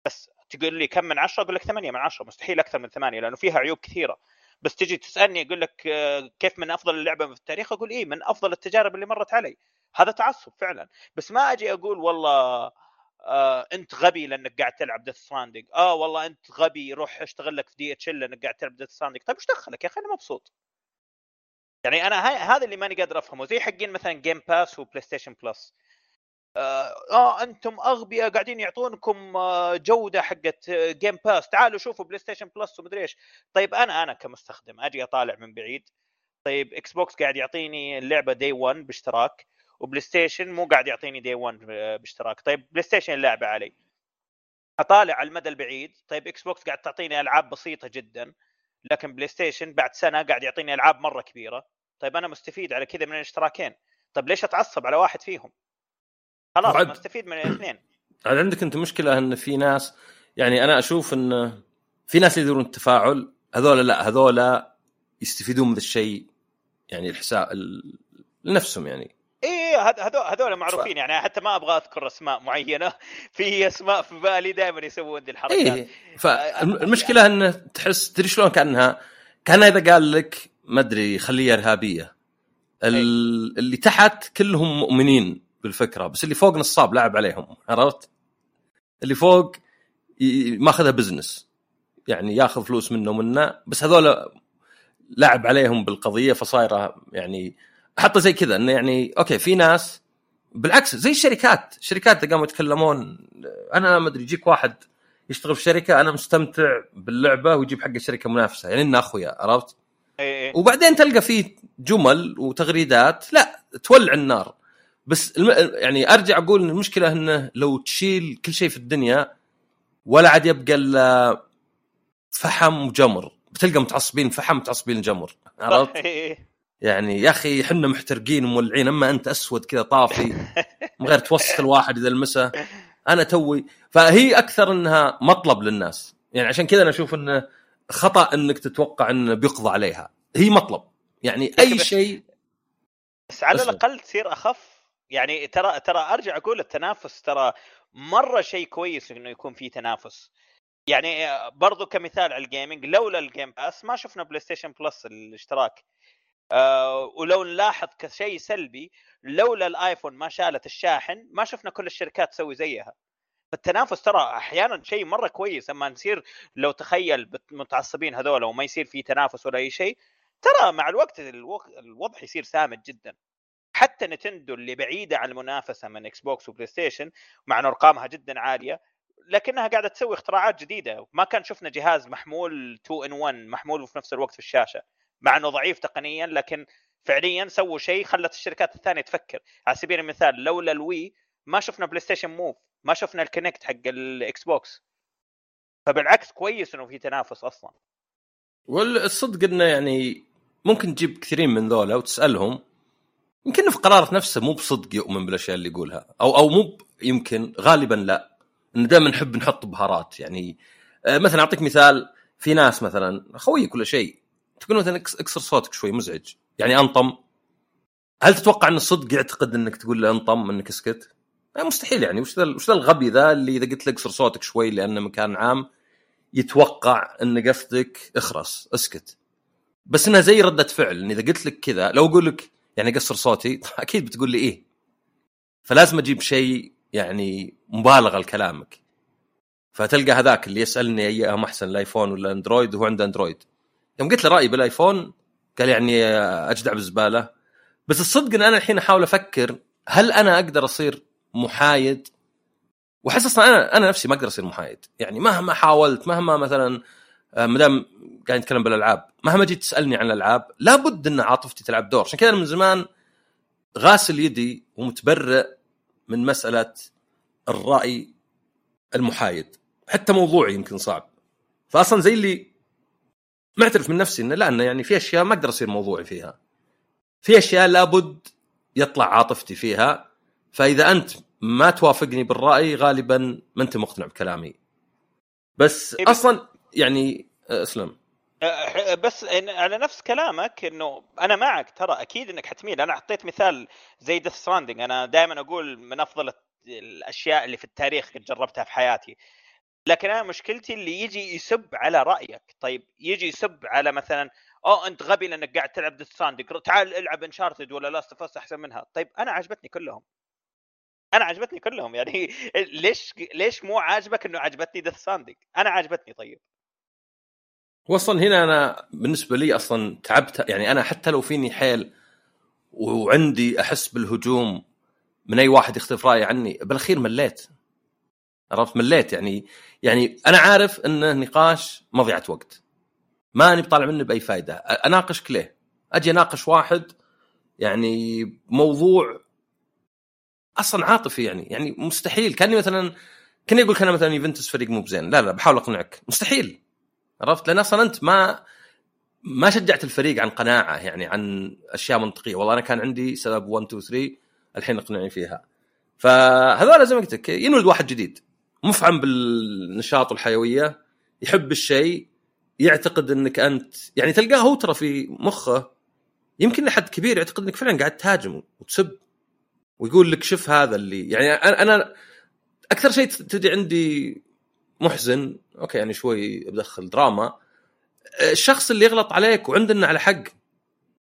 بس تقول لي كم من عشرة؟ أقول لك ثمانية من عشرة. مستحيل أكثر من ثمانية لأنه فيها عيوب كثيرة. بس تجي تسألني يقول لك كيف من أفضل اللعبة في التاريخ؟ أقول إيه من أفضل التجارب اللي مرت علي. هذا تعصب فعلا. بس ما أجي أقول والله آه أنت غبي لأنك قاعد تلعب Death Stranding آه والله أنت غبي روح اشتغل لك في DHL لأنك قاعد تلعب Death Stranding طيب إيش دخلك يا أخي؟ أنا مبسوط. يعني أنا هذا اللي ماني قادر أفهمه. زي حقين مثلا Game Pass و PlayStation Plus آه, أنتم أغبياء قاعدين يعطونكم آه جودة حقت Game Pass تعالوا شوفوا PlayStation Plus ومدري إيش. طيب أنا أنا كمستخدم أجي أطالع من بعيد. طيب Xbox قاعد يعطيني اللعبة day 1 باشتراك. و PlayStation مو قاعد يعطيني day 1 باشتراك. طيب PlayStation اللعبه علي. أطالع على المدى البعيد. طيب Xbox قاعد تعطيني ألعاب بسيطة جدا لكن PlayStation بعد سنة قاعد يعطيني ألعاب مرة كبيرة. طيب أنا مستفيد على كذا من الاشتراكين. طيب ليش أتعصب على واحد فيهم؟ خلاص بعد... مستفيد من الاثنين. عاد عندك أنت مشكلة أن في ناس يعني أنا أشوف أن في ناس يدورون التفاعل هذول لا هذول يستفيدون من الشيء يعني الحساب لنفسهم يعني. إيه هذول هذول معروفين ف... يعني حتى ما أبغى أذكر أسماء معينة. في أسماء في بالي دائما يسوون ذي الحركات. إيه فالمشكلة انه تحس تدري شلون؟ كانها كان إذا قال لك ما أدري خلية إرهابية. ال... إيه. اللي تحت كلهم مؤمنين بالفكرة بس اللي فوق نصاب لعب عليهم عرفت؟ اللي فوق ماخذها business. يعني ياخذ فلوس منه ومنه بس هذول لعب عليهم بالقضية فصايره يعني حتى زي كذا إنه يعني okay في ناس بالعكس زي الشركات الشركات قاموا يتكلمون أنا ما أدري يجيك واحد يشتغل في شركة أنا مستمتع باللعبة ويجيب حق الشركة منافسة يعني اننا أخويا عرفت؟ إيه. وبعدين تلقى فيه جمل وتغريدات لا تولع النار بس الم... يعني أرجع أقول إن المشكلة إنه لو تشيل كل شيء في الدنيا ولا عاد يبقى إلا فحم وجمر بتلقى متعصبين فحم متعصبين جمر عرفت؟ يعني يا أخي إحنا محترقين ومولعين أما أنت أسود كذا طافي من غير توسخ الواحد إذا لمسه. أنا توي فهي أكثر إنها مطلب للناس. يعني عشان كذا أنا أشوف انه خطأ إنك تتوقع انه بيقضى عليها. هي مطلب. يعني أي شيء بس على الأقل تصير أخف. يعني ترى ترى أرجع أقول التنافس ترى مرة شيء كويس إنه يكون في تنافس. يعني برضو كمثال على ال gaming لولا ال Game Pass ما شفنا PlayStation Plus الاشتراك. آه ولو نلاحظ كشيء سلبي لولا ال iPhone ما شالت الشاحن ما شفنا كل الشركات تسوي زيها. فالتنافس ترى أحيانا شيء مرة كويس أما نصير لو تخيل متعصبين هذول وما يصير في تنافس ولا أي شيء ترى مع الوقت الوضع يصير سامج جدا. حتى Nintendo اللي بعيدة عن المنافسة من Xbox و PlayStation مع ان أرقامها جدا عالية لكنها قاعدة تسوي اختراعات جديدة. ما كان شفنا جهاز محمول 2 in 1 محمول وفي نفس الوقت في الشاشة. مع إنه ضعيف تقنيا لكن فعليا سووا شيء خلت الشركات الثانية تفكر. على سبيل المثال لولا ال Wii ما شفنا PlayStation Move ما شفنا ال Kinect حق ال Xbox فبالعكس كويس إنه في تنافس أصلا. والصدق إنه يعني ممكن تجيب كثيرين من ذولا وتسألهم يمكن في قرارة نفسه مو بصدق يؤمن بالأشياء اللي يقولها. أو أو مو يمكن غالبا لا. إنه دائما نحب نحط بهارات. يعني آه، مثلا أعطيك مثال في ناس مثلا خوي كل شيء. تقول مثلا اكسر صوتك شوي مزعج. يعني أنطم. هل تتوقع إن الصدق يعتقد إنك تقول له أنطم إنك اسكت؟ مستحيل يعني. وش ذا وش ذا الغبي ذا اللي إذا قلت له اكسر صوتك شوي لأنه مكان عام يتوقع إن قصدك اخرس اسكت. بس إنها زي ردة فعل إن إذا قلت لك كذا لو أقول لك يعني قصر صوتي أكيد بتقول لي إيه. فلازم أجيب شيء يعني مبالغه لكلامك. فتلقى هذاك اللي يسألني أيهم أحسن ال iPhone ولا Android وهو عنده Android. يوم قلت له رأيي بالآيفون قال يعني أجدع بالزبالة. بس الصدق إن أنا الحين أحاول أفكر هل أنا أقدر أصير محايد؟ وأحس أصلا أنا أنا نفسي ما أقدر أصير محايد. يعني مهما حاولت مهما مثلا آه، ما دام قاعد نتكلم بالألعاب مهما جيت تسألني عن الألعاب لابد إن عاطفتي تلعب دور. عشان كذا أنا من زمان غاسل يدي ومتبرئ من مسألة الرأي المحايد. حتى موضوعي يمكن صعب. فاصلا زي اللي معترف من نفسي انه لا إنه يعني في أشياء ما أقدر أصير موضوعي فيها. في أشياء لابد يطلع عاطفتي فيها فإذا أنت ما توافقني بالرأي غالبا ما أنت مقتنع بكلامي. بس أصلا يعني آه، أسلم. أه، بس إن- على نفس كلامك إنه أنا معك ترى أكيد إنك حتميل. أنا حطيت مثال زي ديث ستراندنج أنا دائما أقول من أفضل الأشياء اللي في التاريخ قد جربتها في حياتي. لكن أنا مشكلتي اللي يجي يسب على رأيك. طيب يجي يسب على مثلا اوه أنت غبي لأنك قاعد تلعب Death Stranding تعال العب Uncharted ولا Last of أحسن منها. طيب أنا عجبتني كلهم. أنا عجبتني كلهم. يعني ليش ليش مو عاجبك إنه عجبتني Death Stranding أنا عجبتني. طيب. واصلا هنا أنا بالنسبة لي أصلا تعبت. يعني أنا حتى لو فيني حيل وعندي أحس بالهجوم من أي واحد يختلف رايي عني بالأخير مليت. عرفت مليت يعني يعني أنا عارف انه نقاش مضيعة وقت. ماني بطالع منه بأي فائده أناقشك ليه؟ أجي أناقش واحد يعني موضوع أصلا عاطفي يعني يعني مستحيل. كأني مثلا كأني أقول أنا مثلا يوفنتوس فريق مو بزين. لا لا بحاول أقنعك. مستحيل. عرفت؟ لأن أصلا أنت ما ما شجعت الفريق عن قناعة يعني عن أشياء منطقية. والله أنا كان عندي سبب 1 2 3 الحين اقنعني فيها. فهذول زي ما قلت لك ينولد واحد جديد. مفعم بالنشاط والحيويه يحب الشيء يعتقد إنك أنت يعني تلقاه هو ترى في مخه يمكن لحد كبير يعتقد إنك فعلا قاعد تهاجم وتسب ويقول لك شوف هذا اللي يعني أنا أنا أكثر شيء تجي عندي محزن okay يعني شوي بدخل دراما الشخص اللي يغلط عليك وعنده إنه على حق.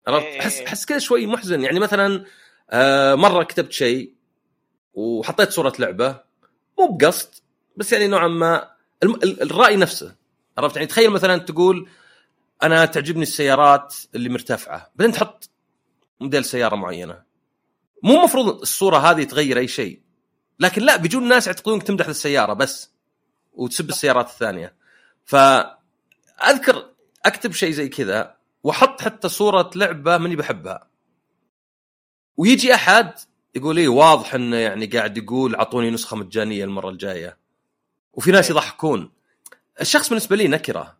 عرفت؟ إيه. احس أحس كذا شوي محزن. يعني مثلا آه، مرة كتبت شيء وحطيت صورة لعبة مو بقصد بس يعني نوعا ما الرأي نفسه عرفت؟ يعني تخيل مثلا تقول أنا تعجبني السيارات اللي مرتفعة بعدين تحط موديل سيارة معينة. مو مفروض الصورة هذه تغير أي شيء لكن لا بيجون الناس يعتقدونك تمدح السيارة بس وتسب السيارات الثانية. فأذكر أكتب شيء زي كذا وأحط حتى صورة لعبة ماني بحبها. ويجي أحد يقول لي واضح إنه يعني قاعد يقول أعطوني نسخة مجانية المرة الجاية. وفي ناس يضحكون. الشخص بالنسبة لي نكرة.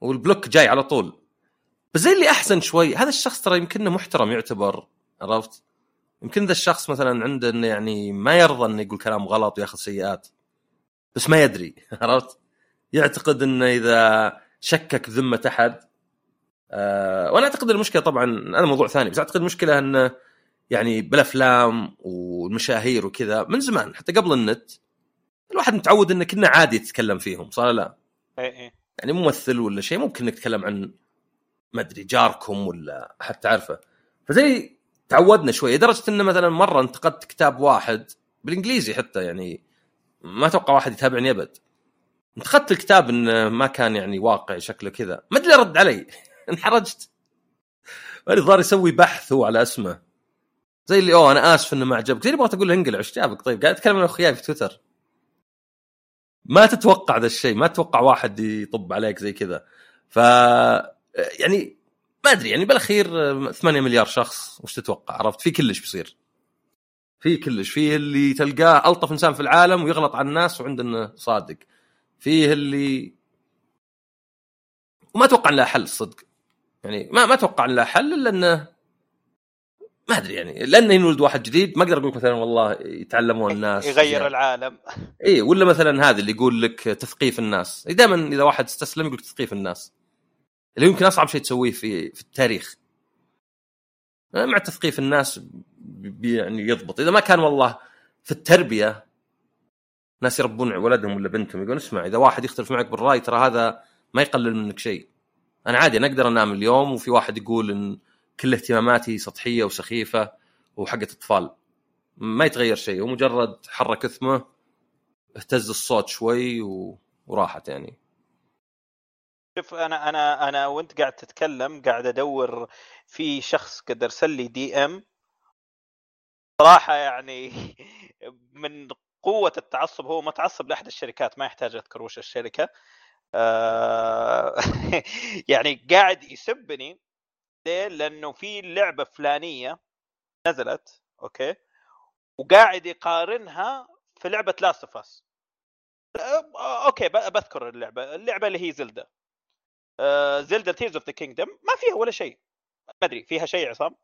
والبلوك جاي على طول. بس زي اللي أحسن شوي هذا الشخص ترى يمكنه محترم يعتبر عرفت؟ يمكن ذا الشخص مثلا عنده إنه يعني ما يرضى إنه يقول كلام غلط وياخذ سيئات. بس ما يدري عرفت؟ يعتقد إنه إذا شكك ذمة أحد آه وأنا أعتقد المشكلة طبعا هذا موضوع ثاني بس أعتقد المشكلة إنه يعني بالأفلام والمشاهير وكذا من زمان حتى قبل النت الواحد متعود إنه كنا عادي يتكلم فيهم صار لا؟ إيه إيه. يعني ممثل ولا شيء ممكن انك تتكلم عن ما أدري جاركم ولا حد تعرفه فزي تعودنا شوي لدرجة إنه مثلا مرة انتقدت كتاب واحد بالإنجليزي حتى يعني ما أتوقع واحد يتابعني أبد. انتقدت الكتاب إنه ما كان يعني واقعي شكله كذا. ما أدري رد علي انحرجت. ظهر يسوي بحث هو على اسمه. زي اللي أوه أنا آسف إنه ما عجبك. زي اللي بغيت أقول له انقلع إيش جابك. طيب قاعد أتكلم أنا واخوياي في تويتر. ما تتوقع ذا الشيء ما تتوقع واحد يطب عليك زي كذا. ف يعني ما أدري يعني بالأخير 8 مليار شخص وش تتوقع؟ عرفت؟ في كلش بيصير. في كلش في اللي تلقاه ألطف إنسان في العالم ويغلط على الناس وعندنا صادق. فيه اللي وما أتوقع إن له حل صدق. يعني ما ما أتوقع إن له حل إلا إنه ما أدري يعني لأنه ينولد واحد جديد ما أقدر أقول لك مثلا والله يتعلمون الناس يغير زيادة. العالم. إي ولا مثلا هذا اللي يقول لك تثقيف الناس. دائما إذا واحد استسلم يقول لك تثقيف الناس. اللي يمكن أصعب شيء تسويه في في التاريخ. أنا مع تثقيف الناس يعني يضبط. إذا ما كان والله في التربية ناس يربون ولدهم ولا بنتهم يقول اسمع إذا واحد يختلف معك بالرأي ترى هذا ما يقلل منك شيء. أنا عادي أنا أقدر أنام اليوم وفي واحد يقول إن كل اهتماماتي سطحية وسخيفة وحقت اطفال. ما يتغير شيء هو مجرد حرك اثمه اهتز الصوت شوي و... وراحت يعني. شوف أنا أنا أنا وأنت قاعد تتكلم قاعد أدور في شخص قد ارسل لي DM صراحة يعني من قوة التعصب هو متعصب لأحد الشركات ما يحتاج أذكر وش الشركة. آه يعني قاعد يسبني ليه؟ لأنه في لعبة فلانية نزلت okay؟ وقاعد يقارنها في لعبة Last of Us okay بذكر اللعبة. اللعبة اللي هي Zelda Zelda Tears of the Kingdom ما فيها ولا شيء. ما أدري فيها شيء عصام؟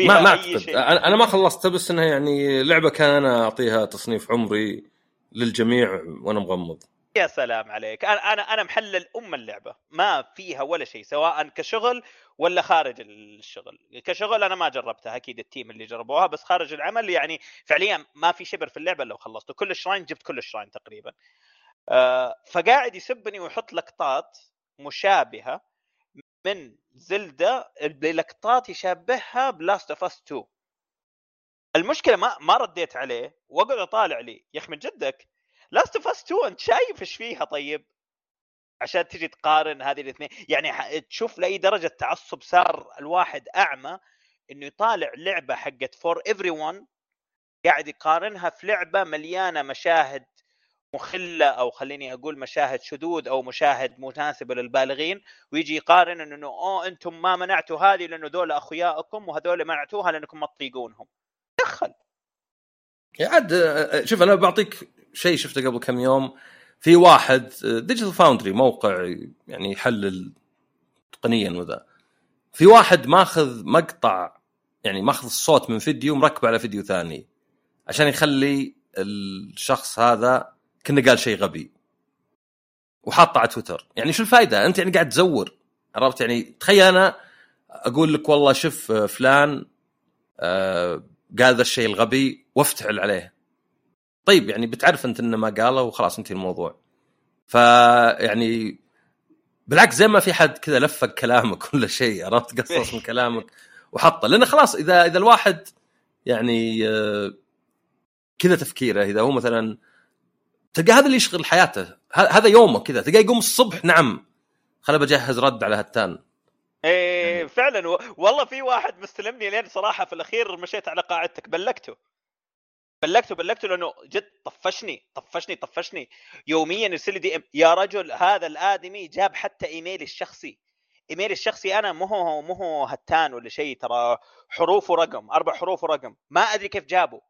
ما ما أعتقد؟ أنا ما خلصت بس إنها يعني لعبة كان أنا أعطيها تصنيف عمري للجميع وأنا مغمض. يا سلام عليك. أنا أنا أنا محلل أم اللعبة. ما فيها ولا شيء سواء كشغل ولا خارج الشغل. كشغل أنا ما جربتها أكيد ال team اللي جربوها بس خارج العمل يعني فعليا ما في شبر في اللعبة لو خلصته. كل ال shrines جبت كل ال shrines تقريبا. آه فقاعد يسبني ويحط لقطات مشابهة من Zelda بلقطات يشبهها ب Last of Us 2 المشكلة ما ما رديت عليه واقعد اطالع لي. يا أخي من جدك؟ Last of Us 2 أنت شايف إيش فيها طيب؟ عشان تجي تقارن هذه الاثنين. يعني تشوف لأي درجة تعصب صار الواحد أعمى إنه يطالع لعبة حقت for everyone قاعد يقارنها في لعبة مليانة مشاهد مخلة أو خليني أقول مشاهد شذوذ أو مشاهد مناسبة للبالغين ويجي يقارن إنه أوه أنتم ما منعتوا هذه لأنه ذول اخوياكم وهذول منعتوها لأنكم ما تطيقونهم. دخل. عاد آه، شوف أنا بعطيك شيء شفته قبل كم يوم. في واحد Digital Foundry موقع يعني يحلل تقنيا وذا. في واحد ماخذ مقطع يعني ماخذ الصوت من فيديو مركبه على فيديو ثاني عشان يخلي الشخص هذا كنا قال شيء غبي. وحاطه على تويتر. يعني شو الفائده أنت يعني قاعد تزور. عرفت؟ يعني تخيل أنا أقول لك والله شوف آه، فلان آه، قال ذا الشيء الغبي. وافتعل عليه. طيب يعني بتعرف أنت إنه ما قاله وخلاص انتهي الموضوع. فيعني بالعكس زي ما في حد كذا لفق كلامك ولا شيء عرفت؟ قصص من كلامك وحطه. لأنه خلاص إذا إذا الواحد يعني آه، كذا تفكيره إذا هو مثلا تلقى هذا اللي يشغل حياته. هذا يومه كذا. تلقاه يقوم الصبح نعم. خل بجهز رد على هالتان إيه فعلا. والله في واحد مستلمني لين صراحة في الأخير مشيت على قاعدتك بلكته. بلّكته بلّكته لأنه جد طفشني طفشني طفشني. يوميا يرسل لي DM يا رجل هذا الآدمي جاب حتى إيميلي الشخصي. إيميلي الشخصي أنا مو هو مو هو هتان ولا شيء ترى حروف ورقم أربع حروف ورقم. ما أدري كيف جابه.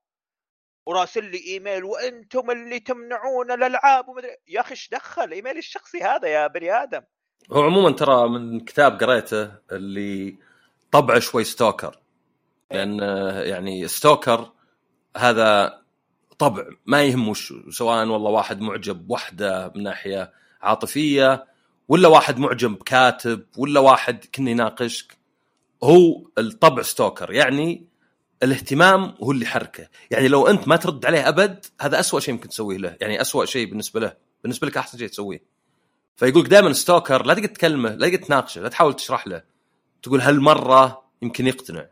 وراسل لي إيميل وأنتم اللي تمنعون الألعاب ومدري يا أخي إيش دخل إيميلي الشخصي هذا يا بني آدم؟ هو عموما ترى من كتاب قريته اللي طبعه شوي stalker. لأن يعني stalker هذا طبع ما يهم وش سواء والله واحد معجب بوحدة من ناحية عاطفية ولا واحد معجب بكاتب ولا واحد كنا يناقشك هو الطبع stalker يعني الاهتمام هو اللي يحركه يعني لو أنت ما ترد عليه أبد هذا أسوأ شيء ممكن تسويه له. يعني أسوأ شيء بالنسبة له. بالنسبة لك أحسن شيء تسويه. فيقول لك دائما ستوكر لا تقعد تكلمه لا تقعد تناقشه لا تحاول تشرح له. تقول هالمرة يمكن يقتنع.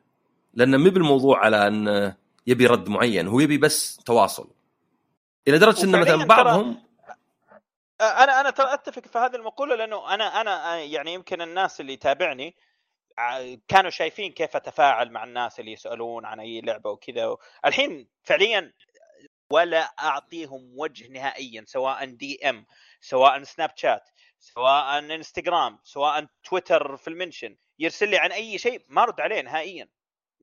لأنه مو بالموضوع على أن يبي رد معين هو يبي بس تواصل. إلى درجة إنه مثلا بعضهم أنا أنا ترى أتفق في هذه المقولة لأنه أنا أنا يعني يمكن الناس اللي يتابعني كانوا شايفين كيف أتفاعل مع الناس اللي يسألون عن أي لعبة وكذا. الحين فعليا ولا أعطيهم وجه نهائيا سواء دي إم سواء سناب شات سواء إنستغرام سواء تويتر في المنشن يرسل لي عن أي شيء ما ارد عليه نهائيا.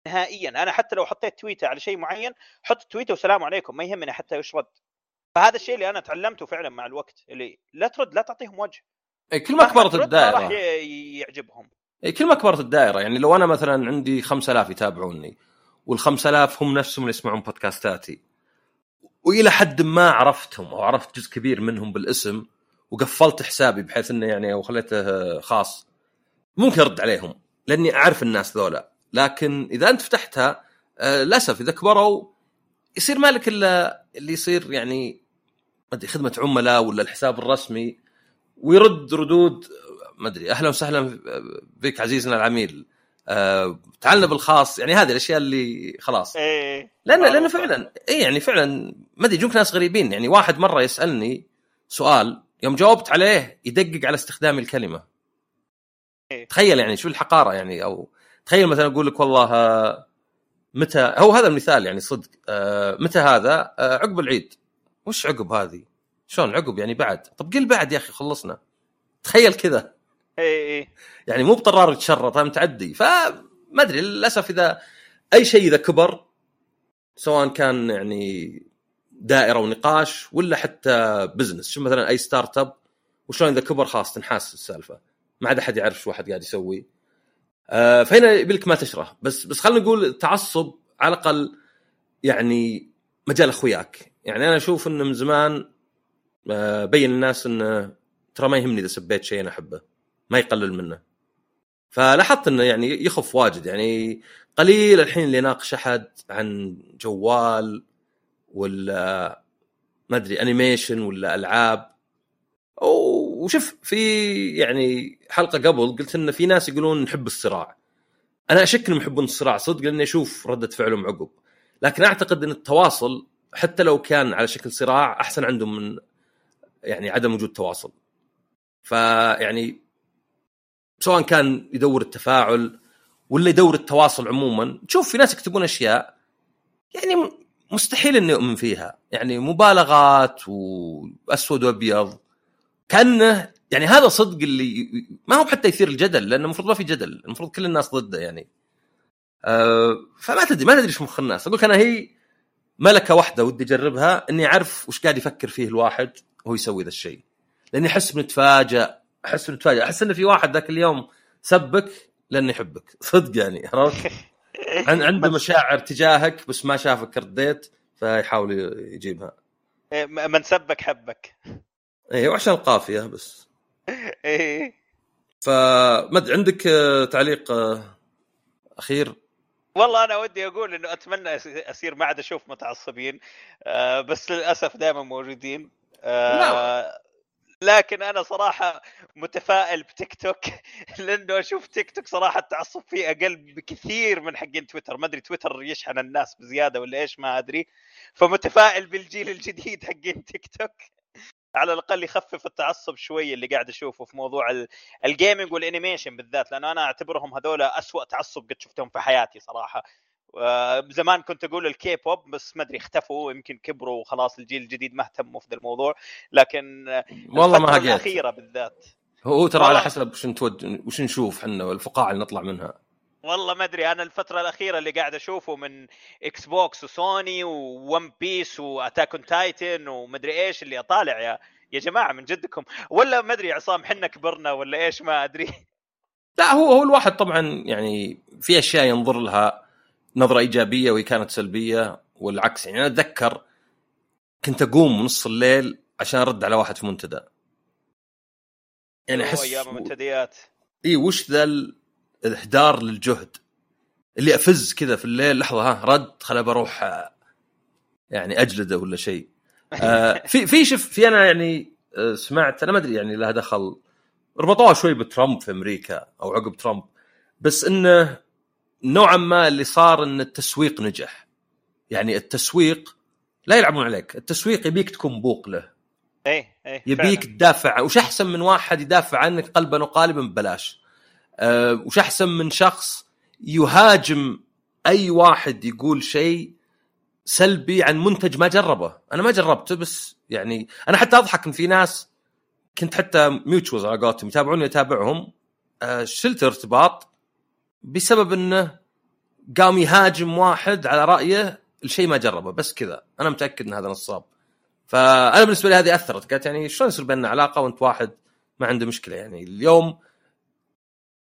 نهائيا. أنا حتى لو حطيت تويته على شيء معين حط تويته والسلام عليكم ما يهمني حتى وش رد. فهذا الشيء اللي أنا تعلمته فعلا مع الوقت اللي لا ترد لا تعطيهم وجه. إيه، كل ما كبرت راح الدائرة. ي- يعجبهم. إيه، كل ما كبرت الدائرة. يعني لو أنا مثلا عندي 5000 يتابعوني وال 5000 هم نفسهم اللي يسمعون بودكاستاتي وإلى حد ما عرفتهم أو عرفت جزء كبير منهم بالاسم وقفلت حسابي بحيث إنه يعني أو خليته خاص ممكن أرد عليهم لأني أعرف الناس ذولا. لكن إذا أنت فتحتها آه، للأسف إذا كبروا يصير مالك إلا اللي يصير يعني ما أدري خدمة عملاء ولا الحساب الرسمي ويرد ردود ما أدري أهلا وسهلا بك عزيزنا العميل. آه، تعالنا بالخاص يعني هذه الأشياء اللي خلاص. إيه لأن لأنه. فعلا اي يعني فعلا ما أدري يجونك ناس غريبين. يعني واحد مرة يسألني سؤال يوم جاوبت عليه يدقق على استخدام الكلمة. إيه. تخيل يعني شو الحقارة يعني أو تخيل مثلا أقول لك والله آه، متى هو هذا المثال يعني صدق آه متى هذا؟ آه عقب العيد. وش عقب هذه؟ شلون عقب يعني بعد؟ طب قل بعد يا أخي خلصنا. تخيل كذا. اي اي يعني مو بطرار يتشرط متعدي. فما أدري للأسف إذا أي شيء إذا كبر سواء كان يعني دائرة ونقاش ولا حتى business شوف مثلا أي startup وشلون إذا كبر خلاص تنحاس السالفة. ما عاد أحد يعرف شو واحد قاعد يسوي. آه فهنا يبي لك ما تشره بس بس خلينا نقول التعصب على الأقل يعني مجال أخوياك. يعني أنا أشوف إنه من زمان آه بين الناس إنه ترى ما يهمني إذا سبيت شيء أنا أحبه. ما يقلل منه. فلاحظت إنه يعني يخف واجد. يعني قليل الحين اللي يناقش أحد عن جوال ولا ما أدري انيميشن ولا ألعاب. وشوف في يعني حلقة قبل قلت إن في ناس يقولون نحب الصراع. أنا أشك إنهم يحبون الصراع صدق لاني أشوف ردة فعلهم عقب. لكن أعتقد إن التواصل حتى لو كان على شكل صراع أحسن عندهم من يعني عدم وجود تواصل. فيعني سواء كان يدور التفاعل ولا يدور التواصل عموما تشوف في ناس يكتبون أشياء يعني مستحيل إني أؤمن فيها. يعني مبالغات وأسود وأبيض. كانه يعني هذا صدق اللي ما هو حتى يثير الجدل لأنه المفروض ما في جدل المفروض كل الناس ضده يعني. أه فما تدري ما تدري إيش مخ الناس. أقول أنا هي ملكة واحدة ودي أجربها إني أعرف وش قاعد يفكر فيه الواحد وهو يسوي ذا الشيء. لأني أحس بنتفاجئ أحس بنتفاجئ أحس إنه في واحد ذاك اليوم سبك لأنه يحبك صدق يعني عرفت؟ عنده مشاعر تجاهك بس ما شافك رديت فيحاول يجيبها. إيه، من سبك حبك. إيه وعشان القافيه بس. إيه. فمد عندك آه، تعليق آه، أخير؟ والله أنا ودي أقول إنه أتمنى اصير ما عاد أشوف متعصبين آه، بس للأسف دائما موجودين. لكن أنا صراحة متفائل بتيك توك لأنه أشوف تيك توك صراحة التعصب فيه أقل بكثير من حقين تويتر. ما أدري تويتر يشحن الناس بزيادة ولا إيش ما أدري. فمتفائل بالجيل الجديد حقين تيك توك. على الأقل يخفف التعصب شوي اللي قاعد أشوفه في موضوع ال gaming وال animation بالذات لأنه أنا أعتبرهم هذول أسوأ تعصب قد شفتهم في حياتي صراحة. زمان كنت أقول الكي بوب بس ما أدري اختفوا يمكن كبروا وخلاص الجيل الجديد ما اهتموا في ذا الموضوع. لكن والله ما الأخيرة بالذات. هو ترى على حسب وش نتابع وش نشوف إحنا والفقاعه اللي نطلع منها. والله ما أدري أنا الفترة الأخيرة اللي قاعد أشوفه من Xbox وسوني و One Piece و Attack on Titan ومدري إيش اللي اطالع يا يا جماعة من جدكم. ولا ما أدري عصام حنا كبرنا ولا إيش؟ ما أدري. لا هو هو الواحد طبعا يعني في أشياء ينظر لها نظرة إيجابية وهي كانت سلبية والعكس. يعني أنا أتذكر كنت أقوم نص الليل عشان أرد على واحد في منتدى. يعني أحس أيام المنتديات. إي وش ذا الاهدار للجهد. اللي أفز كذا في الليل لحظة ها رد خل بروح آه، يعني أجلده ولا شيء. آه في في شوف في أنا يعني آه، سمعت أنا ما أدري يعني لها دخل. ربطوها شوي بترامب في أمريكا أو عقب ترامب. بس إنه نوعا ما اللي صار إن التسويق نجح. يعني التسويق لا يلعبون عليك التسويق يبيك تكون بوق له. إيه إيه يبيك تدافع. وش أحسن من واحد يدافع عنك قلبا وقالبا؟ ببلاش. أه وش أحسن من شخص يهاجم أي واحد يقول شيء سلبي عن منتج ما جربه؟ أنا ما جربته بس يعني أنا حتى أضحك إن في ناس كنت حتى ميوتشوز على قولتهم يتابعوني اتابعهم أه شلت ارتباط بسبب إنه قام يهاجم واحد على رأيه الشيء ما جربه بس كذا. أنا متأكد إن هذا نصاب. فأنا بالنسبة لي هذه أثرت قالت يعني شلون يصير بيننا علاقة وأنت واحد ما عنده مشكلة؟ يعني اليوم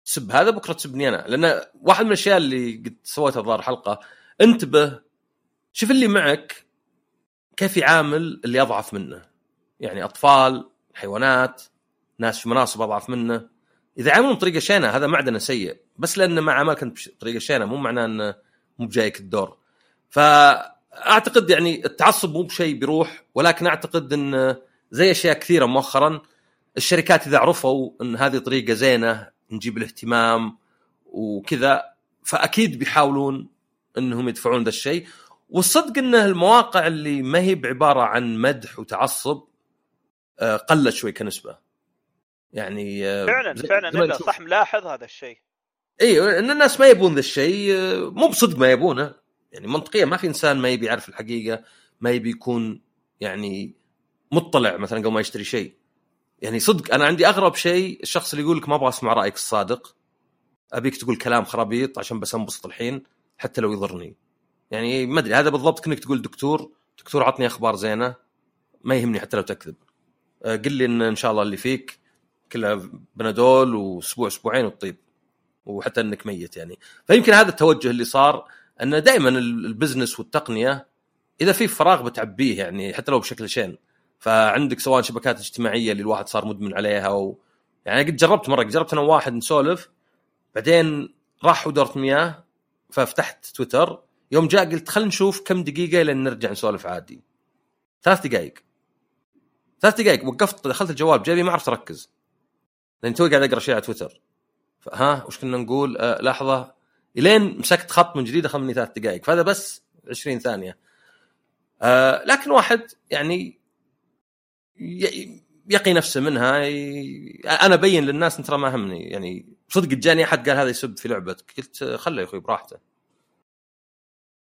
تسب هذا بكرة تسبني أنا. لأن واحد من الأشياء اللي قد سويتها الظاهر حلقة انتبه شوف اللي معك كيف يعامل اللي أضعف منه. يعني أطفال حيوانات ناس في مناصب أضعف منه. إذا عاملهم بطريقة شينة هذا معدنه سيء. بس لأنه ما عملك انت بطريقه شينة مو معناه إنه مو بجايك الدور. فأعتقد يعني التعصب مو بشيء بيروح ولكن أعتقد إن زي أشياء كثيرة مؤخرا الشركات إذا عرفوا إن هذه طريقة زينة نجيب الاهتمام وكذا فأكيد بيحاولون إنهم يدفعون ذا الشيء. والصدق انه المواقع اللي ما هي بعبارة عن مدح وتعصب آه، قلت شوي كنسبة. يعني آه، فعلا فعلا صح ملاحظ هذا الشيء. اي إن الناس ما يبون ذا الشيء آه، مو بصدق ما يبونه. يعني منطقيا ما في إنسان ما يبي يعرف الحقيقة ما يبي يكون يعني مطلع مثلا قبل ما يشتري شيء. يعني صدق أنا عندي أغرب شيء الشخص اللي يقول لك ما أبغى أسمع رأيك الصادق أبيك تقول كلام خرابيط عشان بس أنبسط الحين حتى لو يضرني. يعني ما أدري هذا بالضبط كأنك تقول دكتور دكتور عطني أخبار زينة ما يهمني حتى لو تكذب. آه، قل لي إن إن شاء الله اللي فيك كلها بنادول وأسبوع أسبوعين وتطيب وحتى إنك ميت يعني. فيمكن هذا التوجه اللي صار انه دائما البزنس والتقنية إذا في فراغ بتعبيه يعني حتى لو بشكل شين. فعندك سواء شبكات اجتماعية اللي الواحد صار مدمن عليها أو يعني قد جربت مرة جربت أنا وواحد نسولف بعدين راح ودورة مياه ففتحت تويتر يوم جاء قلت خلينا نشوف كم دقيقة لين نرجع نسولف عادي. ثلاث دقائق ثلاث دقائق وقفت دخلت الجوال بجيبي ما عرفت أركز. لأن توي قاعد أقرأ شيء على تويتر. ها وش كنا نقول؟ آه لحظة. إلين مسكت خط من جديد أخذ مني ثلاث دقائق فهذا بس 20 ثانية. آه لكن واحد يعني يقي نفسه منها. أنا أبين للناس انت ترى ما همني. يعني صدق جاني أحد قال هذا يسب في لعبتك قلت خله يا أخوي براحته.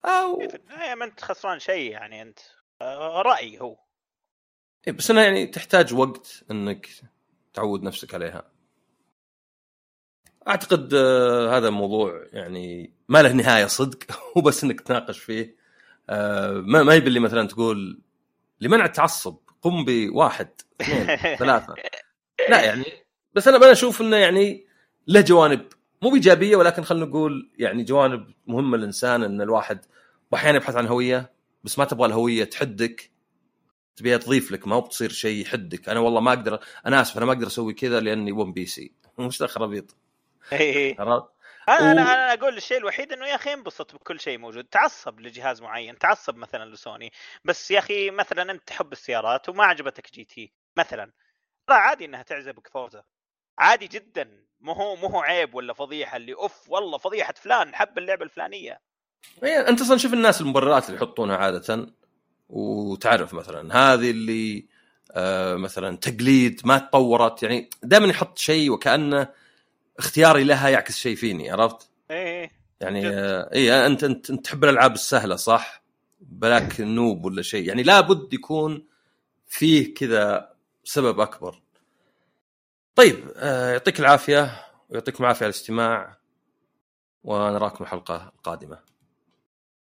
أو في ما أنت خسران شيء يعني أنت. آه، راي هو. إيه بس انها يعني تحتاج وقت إنك تعود نفسك عليها. أعتقد آه هذا موضوع يعني ما له نهاية صدق. هو بس إنك تناقش فيه. آه ما ما يبي مثلا تقول لمنع التعصب. قم بواحد اثنين ثلاثة. لا يعني بس أنا أشوف إنه يعني له جوانب مو بإيجابية ولكن خلينا نقول يعني جوانب مهمة للإنسان إن الواحد أحيانا يبحث عن هوية بس ما تبغى الهوية تحدك تبيها تضيف لك ما هو بتصير شيء يحدك. أنا والله ما أقدر أنا آسف أنا ما أقدر أسوي كذا لأني أنا PC مش خرابيط. أنا أنا أنا أقول الشيء الوحيد إنه يا أخي انبسط بكل شيء موجود. تعصب لجهاز معين تعصب مثلا لسوني. بس يا أخي مثلا أنت تحب السيارات وما عجبتك GT مثلا. ترى عادي إنها تعجبك Forza عادي جدا. مو هو مو هو عيب ولا فضيحة اللي أوف والله فضيحة فلان حب اللعبة الفلانية. إيه، أنت أصلا شوف الناس المبررات اللي يحطونها عادة وتعرف مثلا. هذه اللي آه مثلا تقليد ما تطورت يعني دائما يحط شيء وكأنه اختياري لها يعكس شيء فيني عرفت؟ إيه, إيه. يعني آه اي أنت أنت أنت تحب الألعاب السهلة صح؟ بلاك نوب ولا شيء يعني لابد يكون فيه كذا سبب أكبر. طيب آه يعطيك العافية ويعطيكم العافية على الاستماع ونراكم الحلقة القادمة.